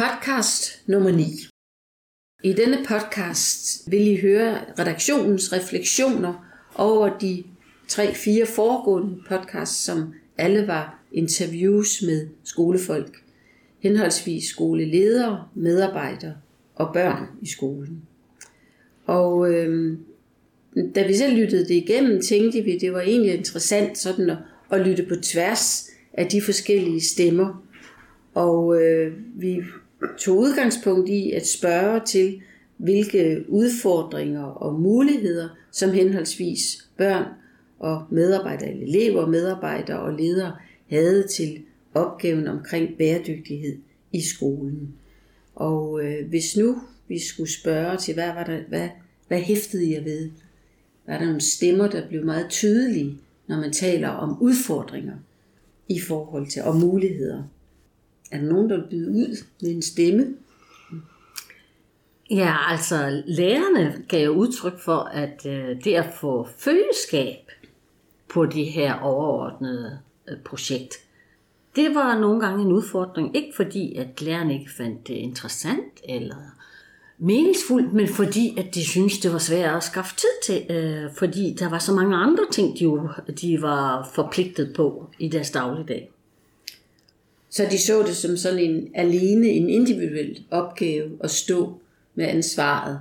Podcast nummer 9. I denne podcast vil I høre redaktionens refleksioner over de tre-fire foregående podcasts, som alle var interviews med skolefolk, henholdsvis skoleledere, medarbejdere og børn i skolen. Og øh, da vi selv lyttede det igennem, tænkte vi, at det var egentlig interessant sådan at, at lytte på tværs af de forskellige stemmer. Og øh, vi tog udgangspunkt i at spørge til, hvilke udfordringer og muligheder, som henholdsvis børn og medarbejdere, elever, medarbejdere og ledere havde til opgaven omkring bæredygtighed i skolen. Og øh, hvis nu vi skulle spørge til, hvad, var der, hvad, hvad hæftede jeg ved? Var der nogle stemmer, der blev meget tydelige, når man taler om udfordringer i forhold til, og muligheder? Er der nogen, der vil byde ud med en stemme? Ja, altså lærerne gav udtryk for, at øh, det at få følgeskab på det her overordnede øh, projekt, det var nogle gange en udfordring. Ikke fordi, at lærerne ikke fandt det interessant eller meningsfuldt, men fordi, at de syntes, det var svært at skaffe tid til, øh, fordi der var så mange andre ting, de, jo, de var forpligtet på i deres dagligdag. Så de så det som sådan en alene, en individuel opgave at stå med ansvaret.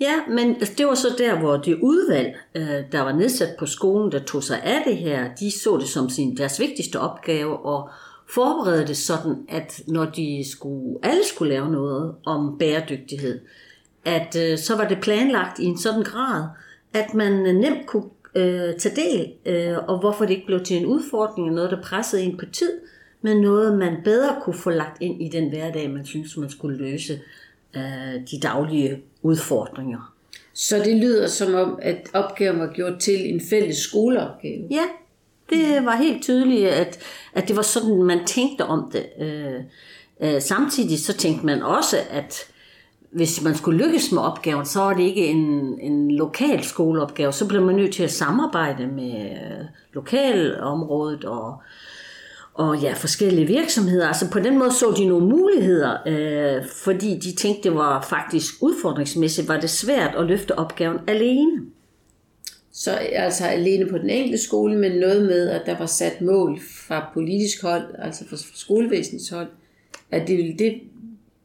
Ja, men det var så der, hvor det udvalg, øh, der var nedsat på skolen, der tog sig af det her, de så det som sin, deres vigtigste opgave og forberede det sådan, at når de skulle, alle skulle lave noget om bæredygtighed, at øh, så var det planlagt i en sådan grad, at man nemt kunne øh, tage del, øh, og hvorfor det ikke blev til en udfordring, noget der pressede ind på tid, men noget man bedre kunne få lagt ind i den hverdag, man synes, man skulle løse øh, de daglige udfordringer. Så det lyder som om, at opgaven var gjort til en fælles skoleopgave. Ja, det var helt tydeligt, at, at det var sådan, man tænkte om det. Øh, øh, samtidig så tænkte man også, at hvis man skulle lykkes med opgaven, så var det ikke en, en lokal skoleopgave. Så blev man nødt til at samarbejde med øh, lokalområdet og og ja, forskellige virksomheder. Altså på den måde så de nogle muligheder, øh, fordi de tænkte, det var faktisk udfordringsmæssigt, var det svært at løfte opgaven alene. Så altså alene på den enkelte skole, men noget med, at der var sat mål fra politisk hold, altså fra skolevæsenets hold, at det, det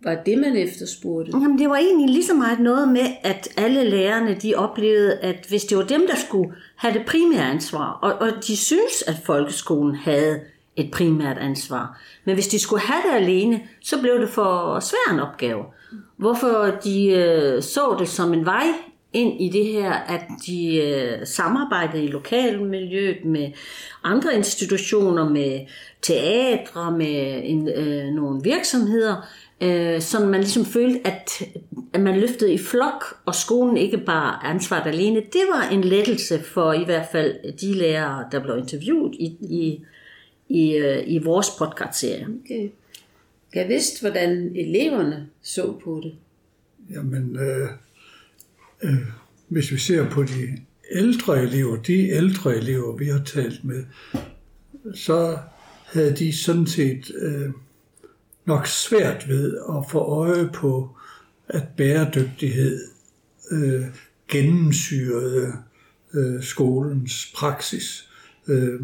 var det, man efterspurgte? Jamen, det var egentlig lige så meget noget med, at alle lærerne, de oplevede, at hvis det var dem, der skulle have det primære ansvar, og, og de synes, at folkeskolen havde et primært ansvar. Men hvis de skulle have det alene, så blev det for svær en opgave. Hvorfor de øh, så det som en vej ind i det her, at de øh, samarbejdede i lokalmiljøet med andre institutioner, med teatre, med en, øh, nogle virksomheder, øh, så man ligesom følte, at, at man løftede i flok, og skolen ikke bare ansvaret alene. Det var en lettelse for i hvert fald de lærere, der blev interviewet i, i i, øh, i vores podcast-serie. Okay. Jeg vidste, hvordan eleverne så på det. Jamen, øh, øh, hvis vi ser på de ældre elever, de ældre elever, vi har talt med, så havde de sådan set øh, nok svært ved at få øje på, at bæredygtighed øh, gennemsyrede øh, skolens praksis. Øh,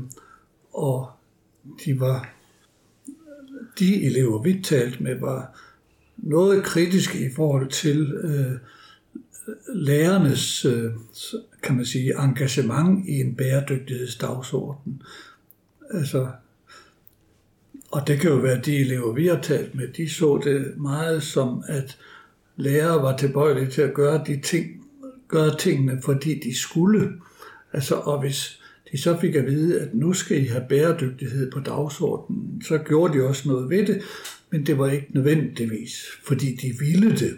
og de var de elever, vi talte med, var noget kritiske i forhold til øh, lærernes, øh, kan man sige, engagement i en bæredygtighedsdagsorden. Altså, og det kan jo være de elever, vi har talt med, de så det meget som, at lærere var tilbøjelige til at gøre de ting, gøre tingene, fordi de skulle. Altså, og hvis de så fik at vide, at nu skal I have bæredygtighed på dagsordenen, så gjorde de også noget ved det, men det var ikke nødvendigvis, fordi de ville det.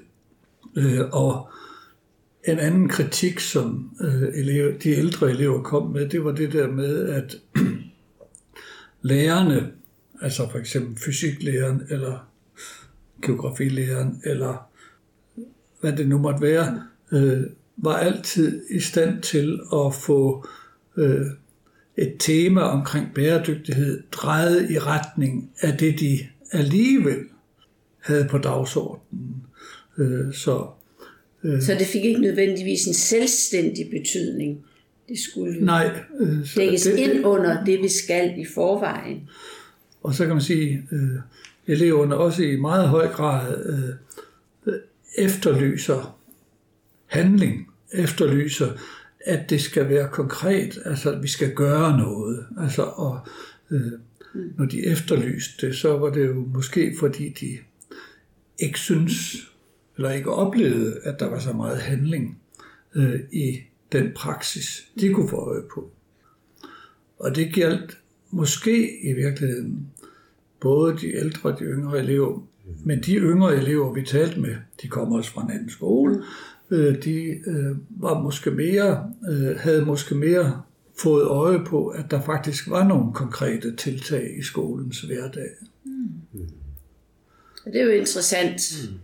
Øh, og en anden kritik, som øh, elever, de ældre elever kom med, det var det der med, at lærerne, altså for eksempel fysiklæreren, eller geografilæreren, eller hvad det nu måtte være, øh, var altid i stand til at få øh, et tema omkring bæredygtighed drejet i retning af det, de alligevel havde på dagsordenen. Øh, så, øh, så det fik ikke nødvendigvis en selvstændig betydning? Det skulle nej, øh, lægges det, ind under det, vi skal i forvejen. Og så kan man sige, øh, eleverne også i meget høj grad øh, efterlyser handling, efterlyser, at det skal være konkret, altså at vi skal gøre noget. Altså, og øh, når de efterlyste det, så var det jo måske fordi de ikke synes, eller ikke oplevede, at der var så meget handling øh, i den praksis, de kunne få øje på. Og det galt måske i virkeligheden både de ældre og de yngre elever. Men de yngre elever, vi talte med, de kommer også fra en anden skole. Øh, de øh, var måske mere, øh, havde måske mere fået øje på, at der faktisk var nogle konkrete tiltag i skolens hverdag. Mm. Det er jo interessant. Mm.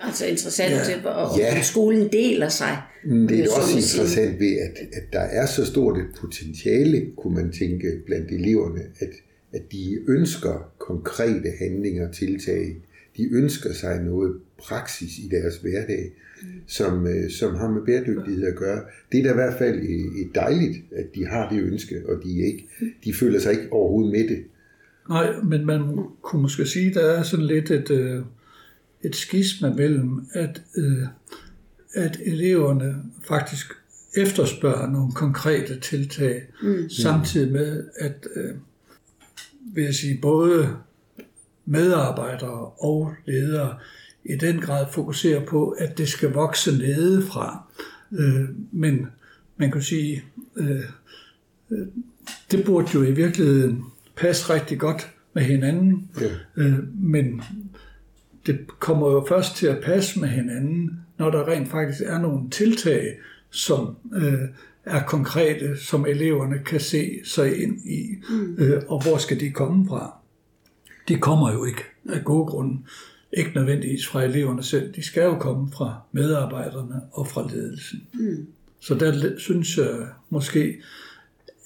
Altså interessant, ja. at ja. skolen deler sig. Mm, det er også interessant ved, at, at der er så stort et potentiale, kunne man tænke, blandt eleverne, at, at de ønsker konkrete handlinger og tiltag. De ønsker sig noget praksis i deres hverdag, mm. som, øh, som har med bæredygtighed at gøre. Det er da i hvert fald et dejligt, at de har det ønske, og de, ikke, de føler sig ikke overhovedet med det. Nej, men man kunne måske sige, at der er sådan lidt et, øh, et skisma mellem, at, øh, at eleverne faktisk efterspørger nogle konkrete tiltag, mm. samtidig med, at vil jeg sige, både medarbejdere og ledere i den grad fokuserer på, at det skal vokse nedefra. Øh, men man kan sige, øh, øh, det burde jo i virkeligheden passe rigtig godt med hinanden. Ja. Øh, men det kommer jo først til at passe med hinanden, når der rent faktisk er nogle tiltag, som øh, er konkrete, som eleverne kan se sig ind i. Mm. Øh, og hvor skal de komme fra? De kommer jo ikke af gode grunde. Ikke nødvendigvis fra eleverne selv. De skal jo komme fra medarbejderne og fra ledelsen. Mm. Så der synes jeg måske,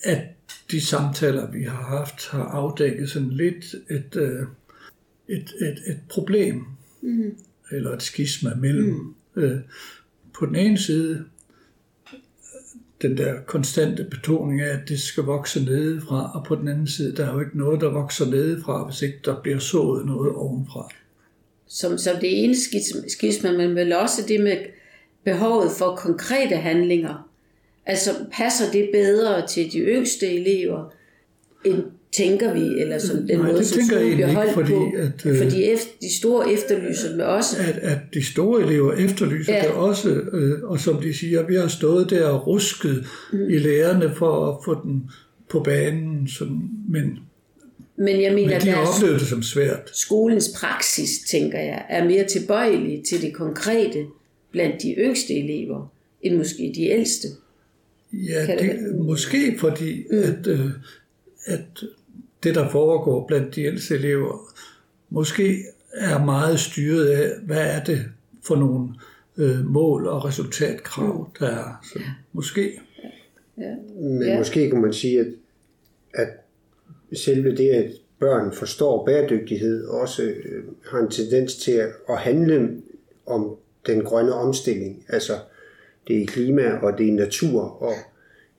at de samtaler, vi har haft, har afdækket sådan lidt et, øh, et, et, et problem, mm. eller et skisma mellem mm. øh, på den ene side den der konstante betoning af, at det skal vokse nedefra, og på den anden side, der er jo ikke noget, der vokser nedefra, hvis ikke der bliver sået noget ovenfra. Som, som det ene skisma, men vel også det med behovet for konkrete handlinger. Altså passer det bedre til de yngste elever, end tænker vi, eller som den Nej, måde, det som skolen bliver holdt fordi, på. At, øh, fordi efter, de store efterlyser det også. At, at de store elever efterlyser ja. det også, øh, og som de siger, vi har stået der og rusket mm. i lærerne for at få den på banen, sådan, men men jeg mener, Men de har oplevet det som svært. Skolens praksis, tænker jeg, er mere tilbøjelig til det konkrete blandt de yngste elever, end måske de ældste. Ja, det, det måske fordi, mm. at, øh, at det, der foregår blandt de ældste elever, måske er meget styret af, hvad er det for nogle øh, mål og resultatkrav, der er. Så måske. Ja. Men ja. måske kan man sige, at, at selve det, at børn forstår bæredygtighed, også øh, har en tendens til at, handle om den grønne omstilling. Altså, det er klima, og det er natur, og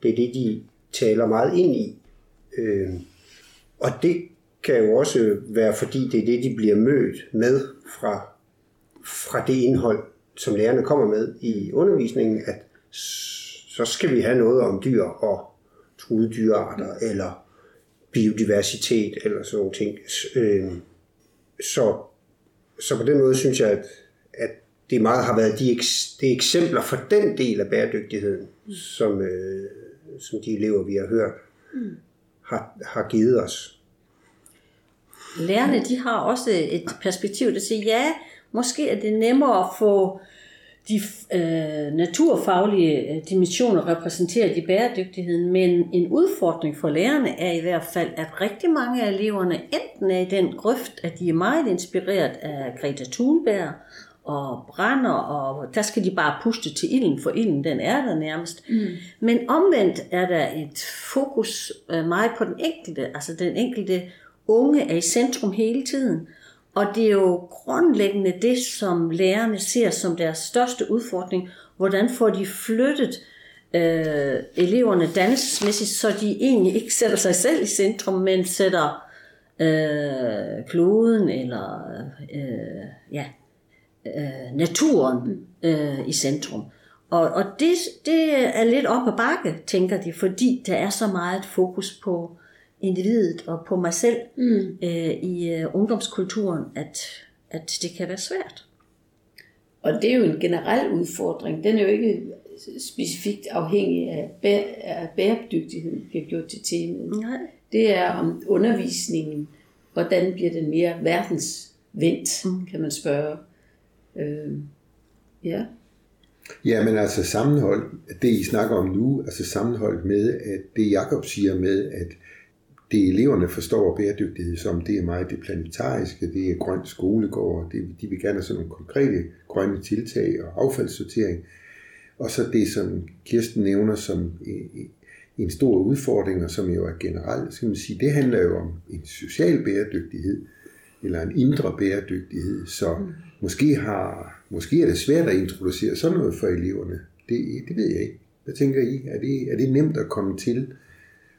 det er det, de taler meget ind i. Øh, og det kan jo også være, fordi det er det, de bliver mødt med fra, fra det indhold, som lærerne kommer med i undervisningen, at så skal vi have noget om dyr og truede dyrearter, eller biodiversitet, eller sådan nogle ting. Øh, så, så på den måde synes jeg, at, at det meget har været de, de eksempler for den del af bæredygtigheden, som, øh, som de elever, vi har hørt, mm har, har givet os. Lærerne de har også et perspektiv, der siger, ja, måske er det nemmere at få de øh, naturfaglige øh, dimensioner repræsenteret i bæredygtigheden, men en udfordring for lærerne er i hvert fald, at rigtig mange af eleverne enten er i den grøft, at de er meget inspireret af Greta Thunberg, og brænder, og der skal de bare puste til ilden, for ilden den er der nærmest. Mm. Men omvendt er der et fokus øh, meget på den enkelte, altså den enkelte unge er i centrum hele tiden. Og det er jo grundlæggende det, som lærerne ser som deres største udfordring. Hvordan får de flyttet øh, eleverne dannelsesmæssigt, så de egentlig ikke sætter sig selv i centrum, men sætter øh, kloden eller øh, ja, øh, naturen øh, i centrum. Og, og det, det er lidt op ad bakke, tænker de, fordi der er så meget fokus på individet og på mig selv mm. øh, i øh, ungdomskulturen, at, at det kan være svært. Og det er jo en generel udfordring. Den er jo ikke specifikt afhængig af, bæ- af bæredygtighed, bliver gjort til temaet. Nej. Det er om undervisningen, hvordan bliver den mere verdensvendt, mm. kan man spørge. Øh, ja. Ja, men altså sammenhold, det I snakker om nu, altså sammenholdt med, at det Jakob siger med, at det eleverne forstår bæredygtighed som, det er meget det planetariske, det er grøn skolegård, det, de vil gerne have sådan nogle konkrete grønne tiltag og affaldssortering. Og så det, som Kirsten nævner som en stor udfordring, og som jo er generelt, skal man sige, det handler jo om en social bæredygtighed, eller en indre bæredygtighed. Så mm. måske, har, måske er det svært at introducere sådan noget for eleverne. Det, det ved jeg ikke. Hvad tænker I? Er det, er det nemt at komme til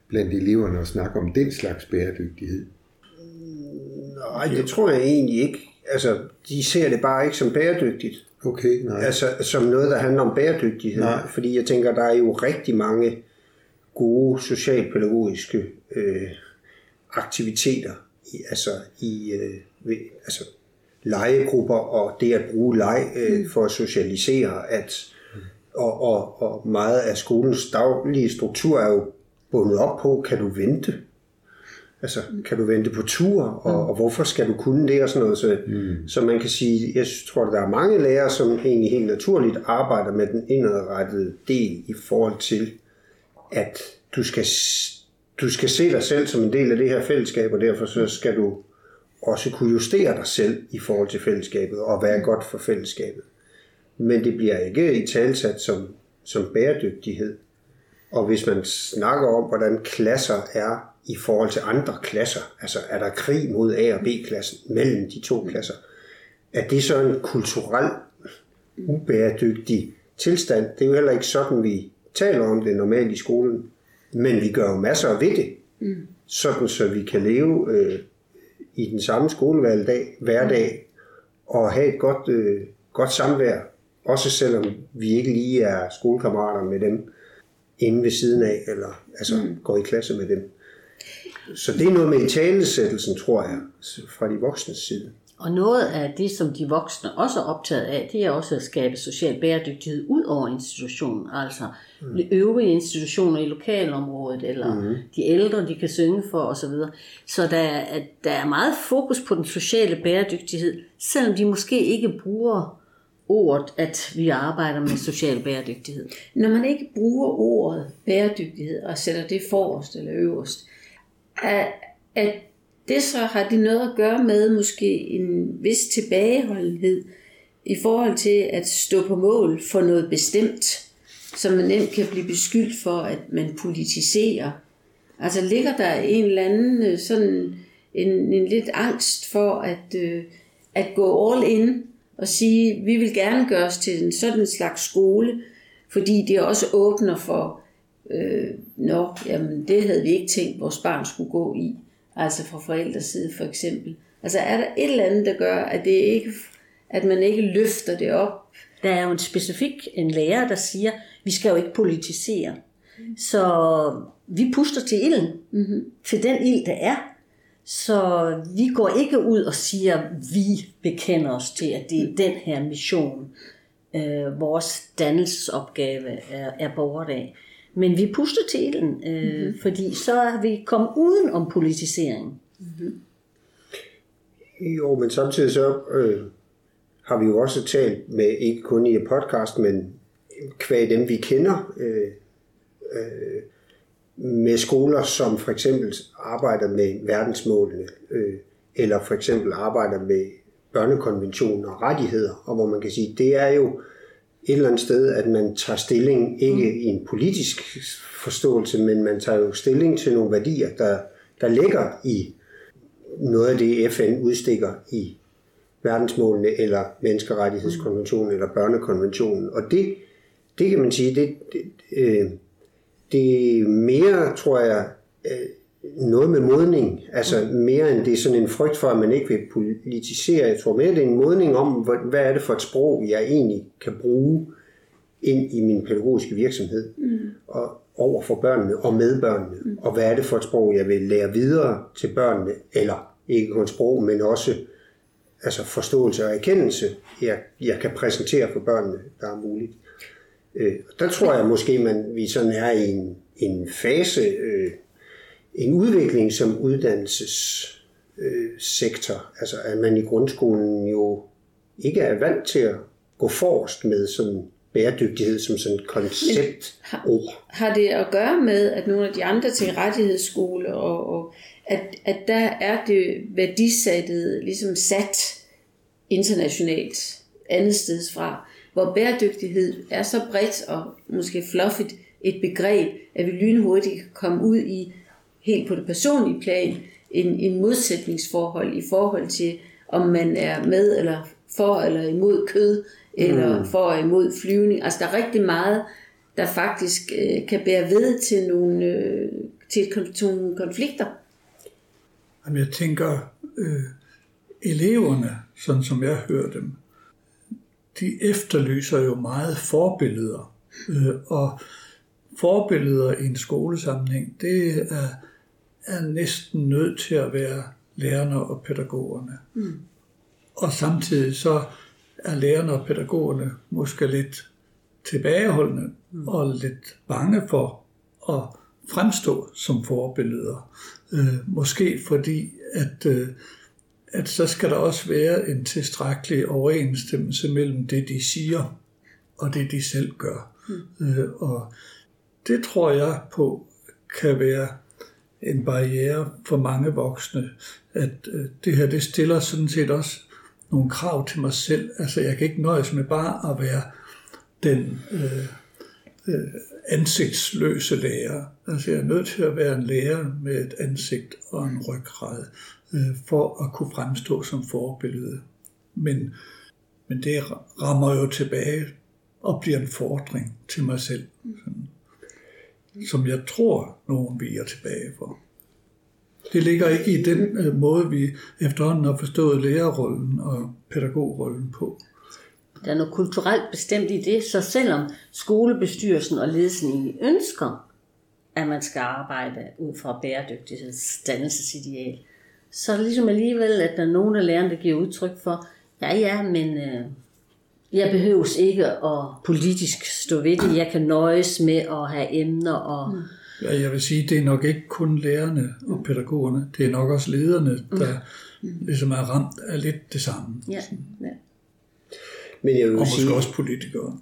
blandt eleverne og snakke om den slags bæredygtighed? Nej, det tror jeg egentlig ikke. Altså, de ser det bare ikke som bæredygtigt. Okay, nej. Altså, som noget, der handler om bæredygtighed. Nej. Fordi jeg tænker, der er jo rigtig mange gode socialpædagogiske øh, aktiviteter i, altså i øh, ved, altså legegrupper og det at bruge leg øh, for at socialisere at og, og, og meget af skolens daglige struktur er jo bundet op på, kan du vente? Altså, kan du vente på tur, og, og hvorfor skal du kunne det og sådan noget? Så, mm. så man kan sige, jeg tror, der er mange lærere, som egentlig helt naturligt arbejder med den indadrettede del i forhold til, at du skal, du skal se dig selv som en del af det her fællesskab, og derfor så skal du også kunne justere dig selv i forhold til fællesskabet og være godt for fællesskabet. Men det bliver ikke i talsat som, som bæredygtighed. Og hvis man snakker om, hvordan klasser er i forhold til andre klasser, altså er der krig mod A- og B-klassen mellem de to klasser, er det så en kulturel ubæredygtig tilstand? Det er jo heller ikke sådan, vi taler om det normalt i skolen. Men vi gør jo masser ved det, mm. sådan så vi kan leve øh, i den samme skolehverdag hver dag og have et godt, øh, godt samvær, også selvom vi ikke lige er skolekammerater med dem inde ved siden af, eller altså mm. går i klasse med dem. Så det er noget med talesættelsen, tror jeg, fra de voksnes side. Og noget af det, som de voksne også er optaget af, det er også at skabe social bæredygtighed ud over institutionen. Altså mm. de øvrige institutioner i lokalområdet, eller mm. de ældre, de kan synge for osv. Så der er, der er meget fokus på den sociale bæredygtighed, selvom de måske ikke bruger ordet, at vi arbejder med social bæredygtighed. Når man ikke bruger ordet bæredygtighed og sætter det forrest eller øverst, at, at det så har det noget at gøre med måske en vis tilbageholdenhed i forhold til at stå på mål for noget bestemt, som man nemt kan blive beskyldt for, at man politiserer. Altså ligger der en eller anden øh, sådan en, en lidt angst for at, øh, at gå all in og sige, vi vil gerne gøre os til en sådan slags skole, fordi det også åbner for, øh, nå, jamen det havde vi ikke tænkt, vores barn skulle gå i altså fra forældres side for eksempel. Altså er der et eller andet, der gør, at, det ikke, at man ikke løfter det op? Der er jo en specifik en lærer, der siger, vi skal jo ikke politisere. Så vi puster til ilden, mm-hmm. til den ild, der er. Så vi går ikke ud og siger, at vi bekender os til, at det er den her mission, øh, vores dannelsesopgave er, er borgerdag. Men vi puster til den, øh, mm-hmm. fordi så er vi kommet uden om politisering. Mm-hmm. Jo, men samtidig så øh, har vi jo også talt med, ikke kun i podcast, men kvæg dem vi kender, øh, øh, med skoler, som for eksempel arbejder med verdensmålene, øh, eller for eksempel arbejder med børnekonventionen og rettigheder, og hvor man kan sige, det er jo et eller andet sted, at man tager stilling, ikke mm. i en politisk forståelse, men man tager jo stilling til nogle værdier, der, der ligger i noget af det, FN udstikker i verdensmålene, eller menneskerettighedskonventionen, eller børnekonventionen. Og det, det kan man sige, det, det, øh, det er mere, tror jeg, øh, noget med modning. Altså mere end det er sådan en frygt for, at man ikke vil politisere. Jeg tror mere, det er en modning om, hvad er det for et sprog, jeg egentlig kan bruge ind i min pædagogiske virksomhed. Mm. Og over for børnene og med børnene. Mm. Og hvad er det for et sprog, jeg vil lære videre til børnene, eller ikke kun sprog, men også altså forståelse og erkendelse, jeg, jeg kan præsentere for børnene, der er muligt. Øh, der tror jeg måske, man vi sådan er i en, en fase, øh, en udvikling som uddannelsessektor, øh, altså at man i grundskolen jo ikke er vant til at gå forrest med sådan bæredygtighed som sådan et koncept. Har, har det at gøre med, at nogle af de andre til rettighedsskole, og, og at, at der er det værdisættet ligesom sat internationalt andet steds fra, hvor bæredygtighed er så bredt og måske fluffigt et begreb, at vi lynhurtigt kan komme ud i helt på det personlige plan en, en modsætningsforhold i forhold til, om man er med eller for eller imod kød, eller mm. for og imod flyvning. Altså der er rigtig meget, der faktisk øh, kan bære ved til nogle, øh, til, til nogle konflikter. Jamen, jeg tænker, øh, eleverne, sådan som jeg hører dem, de efterlyser jo meget forbilleder. Øh, og forbilleder i en skolesammenhæng, det er, er næsten nødt til at være lærerne og pædagogerne. Mm. Og samtidig så er lærerne og pædagogerne måske lidt tilbageholdende mm. og lidt bange for at fremstå som forbilleder. Øh, måske fordi, at, øh, at så skal der også være en tilstrækkelig overensstemmelse mellem det, de siger, og det, de selv gør. Mm. Øh, og det tror jeg på kan være en barriere for mange voksne, at øh, det her det stiller sådan set også nogle krav til mig selv. Altså jeg kan ikke nøjes med bare at være den øh, øh, ansigtsløse lærer. Altså jeg er nødt til at være en lærer med et ansigt og en ryggrad øh, for at kunne fremstå som forbillede. Men, men det rammer jo tilbage og bliver en fordring til mig selv, sådan, som jeg tror, nogen viger tilbage for. Det ligger ikke i den øh, måde, vi efterhånden har forstået lærerrollen og pædagogrollen på. Der er noget kulturelt bestemt i det, så selvom skolebestyrelsen og ledelsen egentlig ønsker, at man skal arbejde ud fra bæredygtighedsdannelsesideal, så er det ligesom alligevel, at der er nogen af lærerne, der giver udtryk for, ja ja, men øh, jeg behøves ikke at politisk stå ved det. Jeg kan nøjes med at have emner og... Mm Ja, jeg vil sige, det er nok ikke kun lærerne og pædagogerne, det er nok også lederne, der mm. ligesom er ramt af lidt det samme. Ja, ja. Men jeg vil og måske sige, også politikere.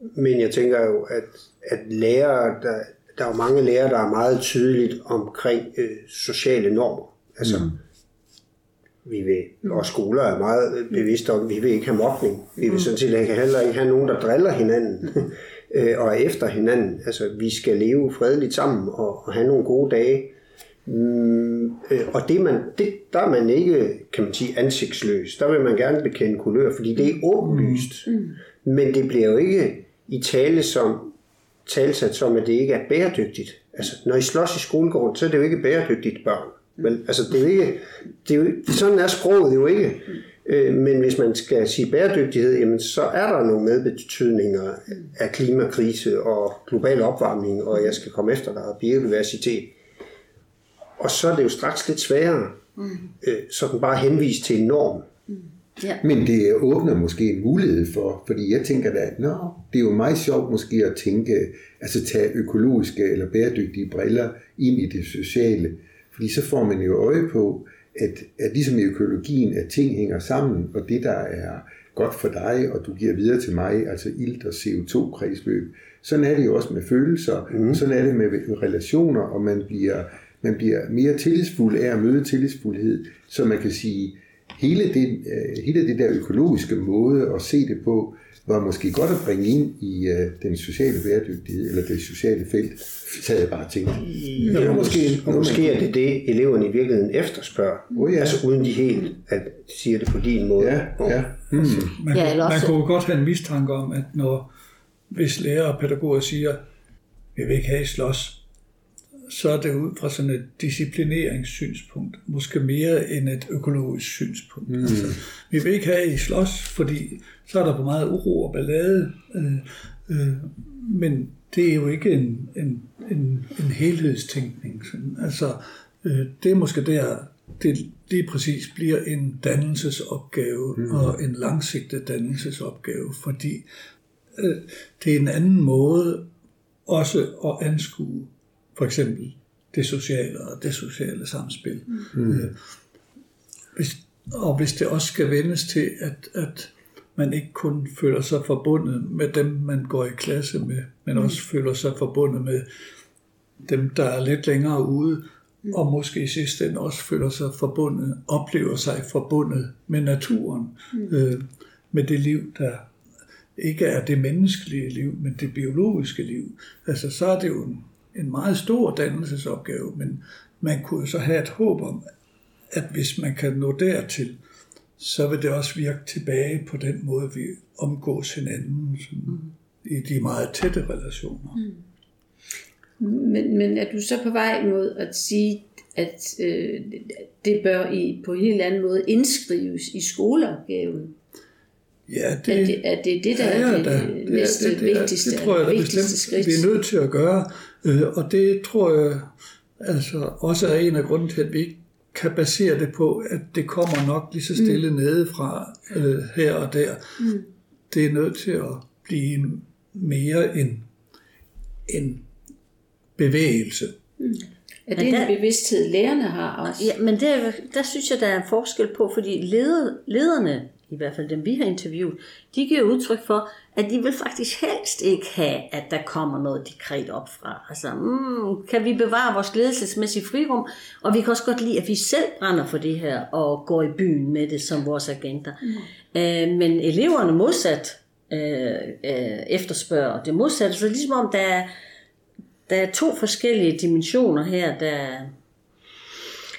Men jeg tænker jo, at, at lærere, der, der er jo mange lærere, der er meget tydeligt omkring øh, sociale normer. Altså, mm. vi vil, og skoler er meget bevidste om, at vi vil ikke have mobning. Vi vil sådan set heller ikke have nogen, der driller hinanden. øh, og er efter hinanden. Altså, vi skal leve fredeligt sammen og, og have nogle gode dage. Mm, øh, og det man, det, der er man ikke, kan man sige, ansigtsløs. Der vil man gerne bekende kulør, fordi det er åbenlyst. Mm. Men det bliver jo ikke i tale som, talsat som, at det ikke er bæredygtigt. Altså, når I slås i skolegården, så er det jo ikke bæredygtigt børn. Men altså, det er jo ikke, det er jo, sådan er sproget jo ikke. Øh, men hvis man skal sige bæredygtighed, jamen, så er der nogle medbetydninger af klimakrise og global opvarmning, og jeg skal komme efter dig, og biodiversitet. Og så er det jo straks lidt sværere, mm. øh, sådan bare henvise til en norm. Mm. Ja. Men det åbner måske en mulighed for, fordi jeg tænker da, nå, det er jo meget sjovt måske at tænke, altså tage økologiske eller bæredygtige briller ind i det sociale, fordi så får man jo øje på, at, at ligesom i økologien, at ting hænger sammen, og det, der er godt for dig, og du giver videre til mig, altså ilt og CO2-kredsløb, sådan er det jo også med følelser, mm. sådan er det med relationer, og man bliver, man bliver mere tillidsfuld af at møde tillidsfuldhed, så man kan sige, hele det, øh, hele det der økologiske måde at se det på, var måske godt at bringe ind i uh, den sociale bæredygtighed, eller det sociale felt, så jeg bare tænkt. Ja, og måske, og måske er det det, eleverne i virkeligheden efterspørger. Oh, ja. Altså uden de helt at siger det på din måde. Ja, ja. Mm. Man, Ja, ja, eller man kunne godt have en mistanke om, at når hvis lærere og pædagoger siger, vi vil ikke have slås, så er det ud fra sådan et disciplineringssynspunkt, måske mere end et økologisk synspunkt. Mm. Altså, vi vil ikke have I slås, fordi så er der for meget uro og ballade, øh, øh, men det er jo ikke en, en, en, en helhedstænkning. Sådan. Altså, øh, det er måske der, det lige præcis bliver en dannelsesopgave, mm. og en langsigtet dannelsesopgave, fordi øh, det er en anden måde også at anskue for eksempel det sociale og det sociale samspil. Mm. Øh, hvis, og hvis det også skal vendes til, at, at man ikke kun føler sig forbundet med dem, man går i klasse med, men også føler sig forbundet med dem, der er lidt længere ude, og måske i sidste ende også føler sig forbundet, oplever sig forbundet med naturen, mm. øh, med det liv, der ikke er det menneskelige liv, men det biologiske liv. Altså så er det jo en, en meget stor dannelsesopgave, men man kunne så have et håb om, at hvis man kan nå dertil, så vil det også virke tilbage på den måde, vi omgås hinanden sådan, mm. i de meget tætte relationer. Mm. Men, men er du så på vej mod at sige, at øh, det bør i, på en helt anden måde indskrives i skoleopgaven? Ja, Det, er, det, er det det, der ja, er ja, det, da. det næste det, det, er- vigtigste, Det tror jeg vigtigste skridt? vi er nødt til at gøre. Øh, Og det tror jeg altså, også er en af grunden til, at vi ikke kan basere det på, at det kommer nok lige så stille mm. nedefra øh, her og der. Mm. Det er nødt til at blive mere en, en bevægelse. Er det Men en der- bevidsthed, lærerne har også? Ja, men der, der synes jeg, der er en forskel på, fordi leder, lederne, i hvert fald dem vi har interviewet, de giver udtryk for, at de vil faktisk helst ikke have, at der kommer noget dekret op fra. Altså, mm, kan vi bevare vores ledelsesmæssige frirum, og vi kan også godt lide, at vi selv brænder for det her, og går i byen med det som vores agenter. Mm. Øh, men eleverne modsat øh, øh, efterspørger det modsatte, så ligesom om der er, der er to forskellige dimensioner her, der,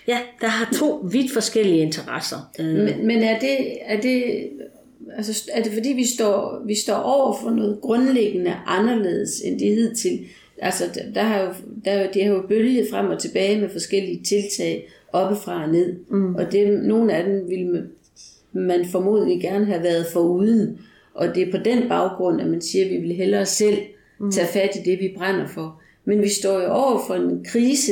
ja, der har to vidt forskellige interesser. Øh, Men, men er det, er det, altså, er det fordi, vi står, vi står over for noget grundlæggende anderledes end det hidtil? Altså, der, der har jo, der, er jo- det har jo bølget frem og tilbage med forskellige tiltag, oppefra og ned. Mm. Og det, nogle af dem ville man, man formodentlig gerne have været foruden. Og det er på den baggrund, at man siger, at vi vil hellere selv tage fat i det, vi brænder for. Men vi står jo over for en krise,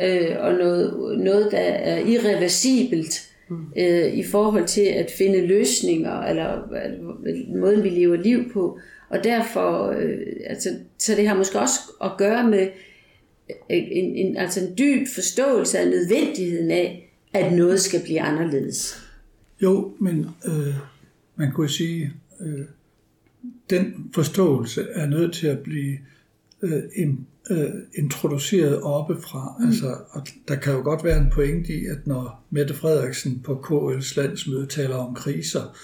øh, og noget, noget, der er irreversibelt mm. øh, i forhold til at finde løsninger, eller øh, måden, vi lever liv på. Og derfor, øh, altså, så det har måske også at gøre med øh, en, en, altså en dyb forståelse af nødvendigheden af, at noget skal blive anderledes. Jo, men øh, man kunne sige, øh, den forståelse er nødt til at blive øh, øh, introduceret oppefra. Mm. Altså, og der kan jo godt være en pointe i, at når Mette Frederiksen på KL's landsmøde taler om kriser,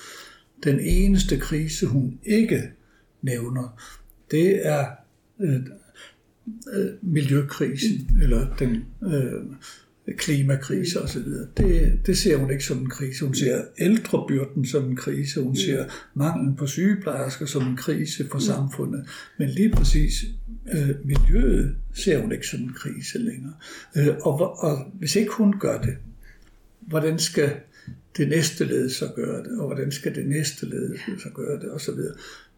den eneste krise, hun ikke nævner, det er øh, øh, miljøkrisen, mm. eller den øh, klimakrise osv. Det, det ser hun ikke som en krise. Hun ser ældrebyrden som en krise. Hun ser manglen på sygeplejersker som en krise for samfundet. Men lige præcis øh, miljøet ser hun ikke som en krise længere. Øh, og, og hvis ikke hun gør det, hvordan skal det næste led så gøre det, og hvordan skal det næste led så gøre det, osv.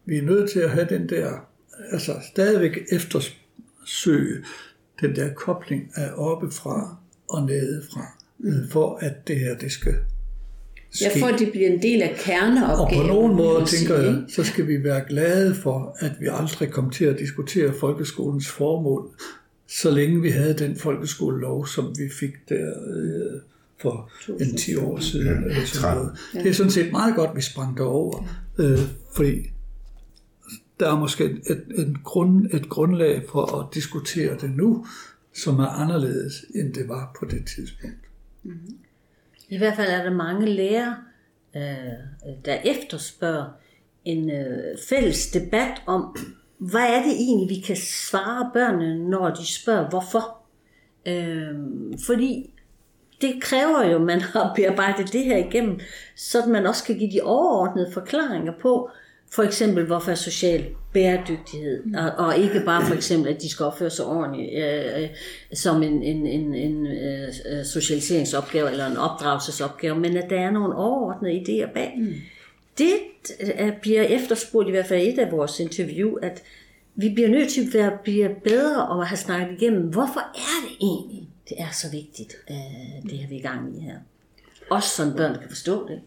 Vi er nødt til at have den der, altså stadigvæk eftersøge den der kobling af oppefra og nedefra, mm. for at det her, det skal ske. Jeg får, at det bliver en del af Og kerneopgaven. på nogen måde sige, tænker jeg, så skal vi være glade for, at vi aldrig kom til at diskutere folkeskolens formål, så længe vi havde den folkeskolelov, som vi fik der øh, for en 10 år siden. Ja, eller sådan 13. noget. Det er sådan set meget godt, vi sprang derover, øh, fordi der er måske et, et, grund, et grundlag for at diskutere det nu, som er anderledes, end det var på det tidspunkt. I hvert fald er der mange lærere, øh, der efterspørger en øh, fælles debat om, hvad er det egentlig, vi kan svare børnene, når de spørger, hvorfor? Øh, fordi det kræver jo, at man har bearbejdet det her igennem, så man også kan give de overordnede forklaringer på, for eksempel, hvorfor er social bæredygtighed, og, og ikke bare for eksempel, at de skal opføre sig ordentligt øh, øh, som en, en, en, en øh, socialiseringsopgave eller en opdragelsesopgave, men at der er nogle overordnede idéer bag. Mm. Det øh, bliver efterspurgt i hvert fald et af vores interview, at vi bliver nødt til at være, blive bedre og have snakket igennem, hvorfor er det egentlig, det er så vigtigt, øh, det har vi i gang i her. Også sådan børn kan forstå det.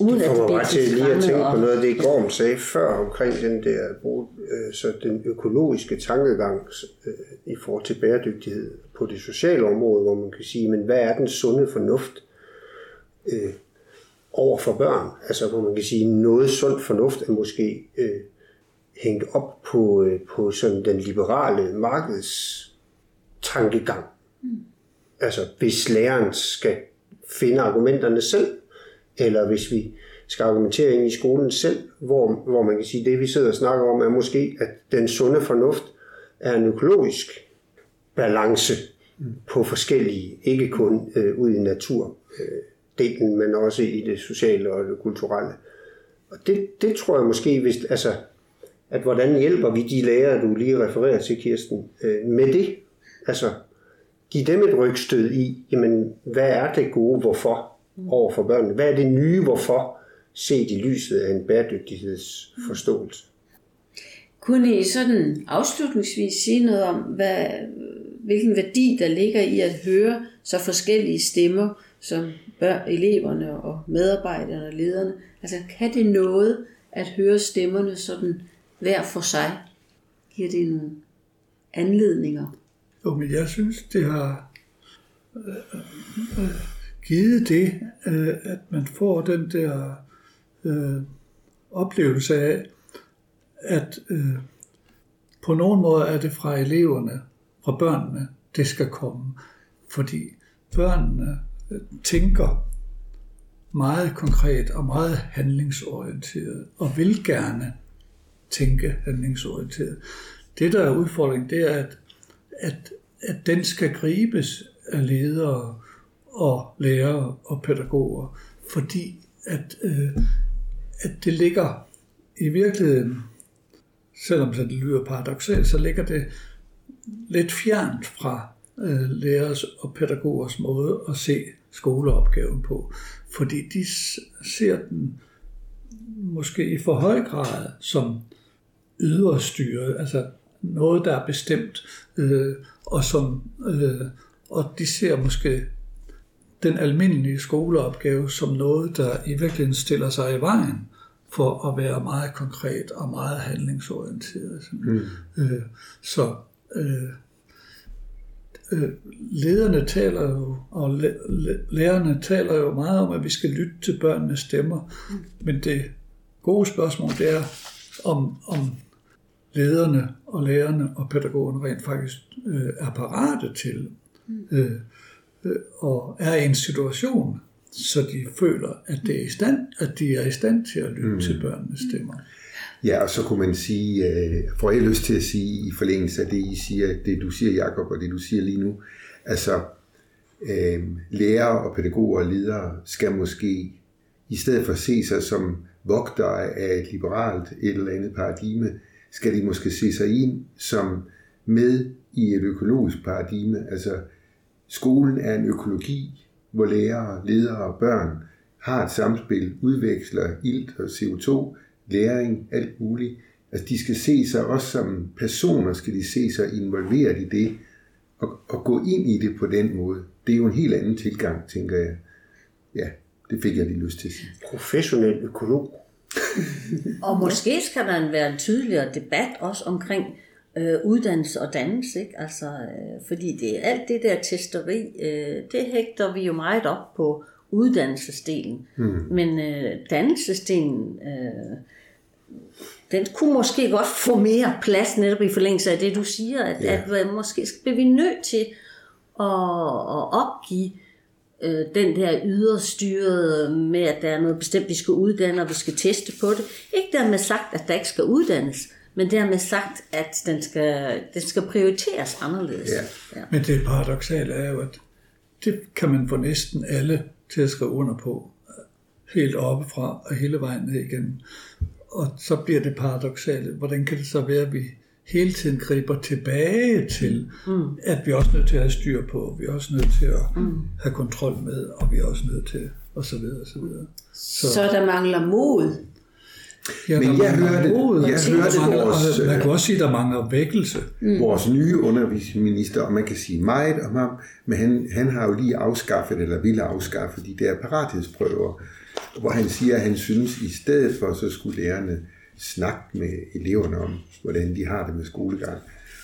Uden det kommer mig til lige at tænke på noget af det, Gorm sagde før omkring den der øh, så den økologiske tankegang øh, i forhold til bæredygtighed på det sociale område, hvor man kan sige, men hvad er den sunde fornuft øh, over for børn? Altså hvor man kan sige, noget sund fornuft er måske øh, hængt op på, øh, på sådan den liberale markedstankegang. Mm. Altså hvis læreren skal finde argumenterne selv, eller hvis vi skal argumentere ind i skolen selv, hvor, hvor man kan sige, at det vi sidder og snakker om, er måske, at den sunde fornuft er en økologisk balance på forskellige, ikke kun øh, ud i naturdelen, men også i det sociale og det kulturelle. Og det, det tror jeg måske, hvis, altså, at hvordan hjælper vi de lærere, du lige refererer til, Kirsten, øh, med det? Altså, give dem et rygstød i, jamen, hvad er det gode, hvorfor? Over for børnene. Hvad er det nye, hvorfor set i lyset af en bæredygtighedsforståelse? Kunne I sådan afslutningsvis sige noget om, hvad, hvilken værdi der ligger i at høre så forskellige stemmer, som børn, eleverne og medarbejderne og lederne? Altså kan det noget at høre stemmerne sådan hver for sig? Giver det nogle anledninger? Jo, men jeg synes, det har øh, øh, givet det, øh, at man får den der øh, oplevelse af, at øh, på nogen måde er det fra eleverne, fra børnene, det skal komme. Fordi børnene øh, tænker meget konkret og meget handlingsorienteret, og vil gerne tænke handlingsorienteret. Det, der er udfordringen, det er, at, at, at den skal gribes af ledere, og lærere og pædagoger, fordi at, øh, at det ligger i virkeligheden, selvom det lyder paradoxalt, så ligger det lidt fjernt fra øh, lærers og pædagogers måde at se skoleopgaven på, fordi de ser den måske i for høj grad som yderstyret, altså noget, der er bestemt, øh, og som øh, og de ser måske den almindelige skoleopgave som noget, der i virkeligheden stiller sig i vejen for at være meget konkret og meget handlingsorienteret. Mm. Øh, så øh, øh, lederne taler jo, og lærerne taler jo meget om, at vi skal lytte til børnenes stemmer. Mm. Men det gode spørgsmål, det er, om, om lederne og lærerne og pædagogerne rent faktisk øh, er parate til mm. øh, og er i en situation, så de føler, at, det er i stand, at de er i stand til at lytte mm. til børnenes stemmer. Ja, og så kunne man sige, øh, får jeg lyst til at sige i forlængelse af det, I siger, det du siger, Jacob, og det du siger lige nu, altså øh, lærere og pædagoger og ledere skal måske, i stedet for at se sig som vogtere af et liberalt et eller andet paradigme, skal de måske se sig ind som med i et økologisk paradigme, altså Skolen er en økologi, hvor lærere, ledere og børn har et samspil, udveksler ilt og CO2, læring, alt muligt. Altså de skal se sig også som personer, skal de se sig involveret i det, og, og gå ind i det på den måde. Det er jo en helt anden tilgang, tænker jeg. Ja, det fik jeg lige lyst til at sige. Professionel økolog. og måske skal der være en tydeligere debat også omkring, øh, uddannelse og dannelse, ikke? Altså, øh, fordi det alt det der testeri, øh, det hægter vi jo meget op på uddannelsesdelen. Mm. Men øh, dannelsesdelen, øh, den kunne måske godt få mere plads netop i forlængelse af det, du siger, at, ja. at, at måske bliver vi nødt til at, at opgive øh, den der yderstyrede med, at der er noget bestemt, vi skal uddanne, og vi skal teste på det. Ikke dermed sagt, at der ikke skal uddannes, men dermed sagt, at den skal, den skal prioriteres anderledes. Ja. Ja. Men det paradoxale er jo, at det kan man få næsten alle til at skrive under på, helt oppefra og hele vejen ned igen. Og så bliver det paradoxale, hvordan kan det så være, at vi hele tiden griber tilbage til, mm. at vi er også nødt til at have styr på, vi er også nødt til at mm. have kontrol med, og vi er også nødt til, og så videre, og så videre. Så, så der mangler mod. Ja, Men der jeg hørte- mod, jeg der hørte mangler- vores, og Man kan også sige, at der mangler vækkelse. mm. vores nye undervisningsminister, og man kan sige meget om ham, men han, han har jo lige afskaffet, eller ville afskaffe de der parathedsprøver, hvor han siger, at han synes, i stedet for, så skulle lærerne snakke med eleverne om, hvordan de har det med skolegang,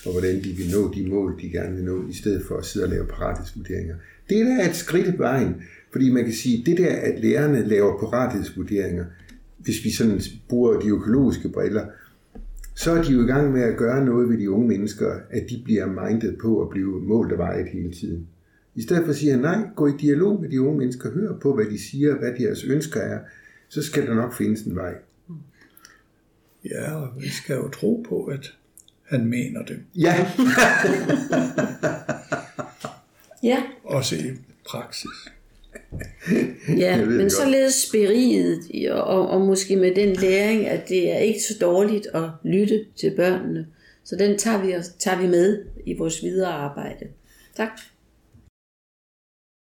og hvordan de vil nå de mål, de gerne vil nå, i stedet for at sidde og lave parathedsvurderinger. Det er da et skridt i vejen, fordi man kan sige, det der, at lærerne laver parathedsvurderinger, hvis vi sådan bruger de økologiske briller, så er de jo i gang med at gøre noget ved de unge mennesker, at de bliver mindet på at blive målt og vejet hele tiden. I stedet for at sige, nej, gå i dialog med de unge mennesker, hør på, hvad de siger, hvad deres ønsker er, så skal der nok findes en vej. Ja, og vi skal jo tro på, at han mener det. Ja, Ja, Også i praksis. Ja men godt. således beriget, og, og måske med den læring, at det er ikke så dårligt at lytte til børnene. Så den tager vi, tager vi med i vores videre arbejde. Tak.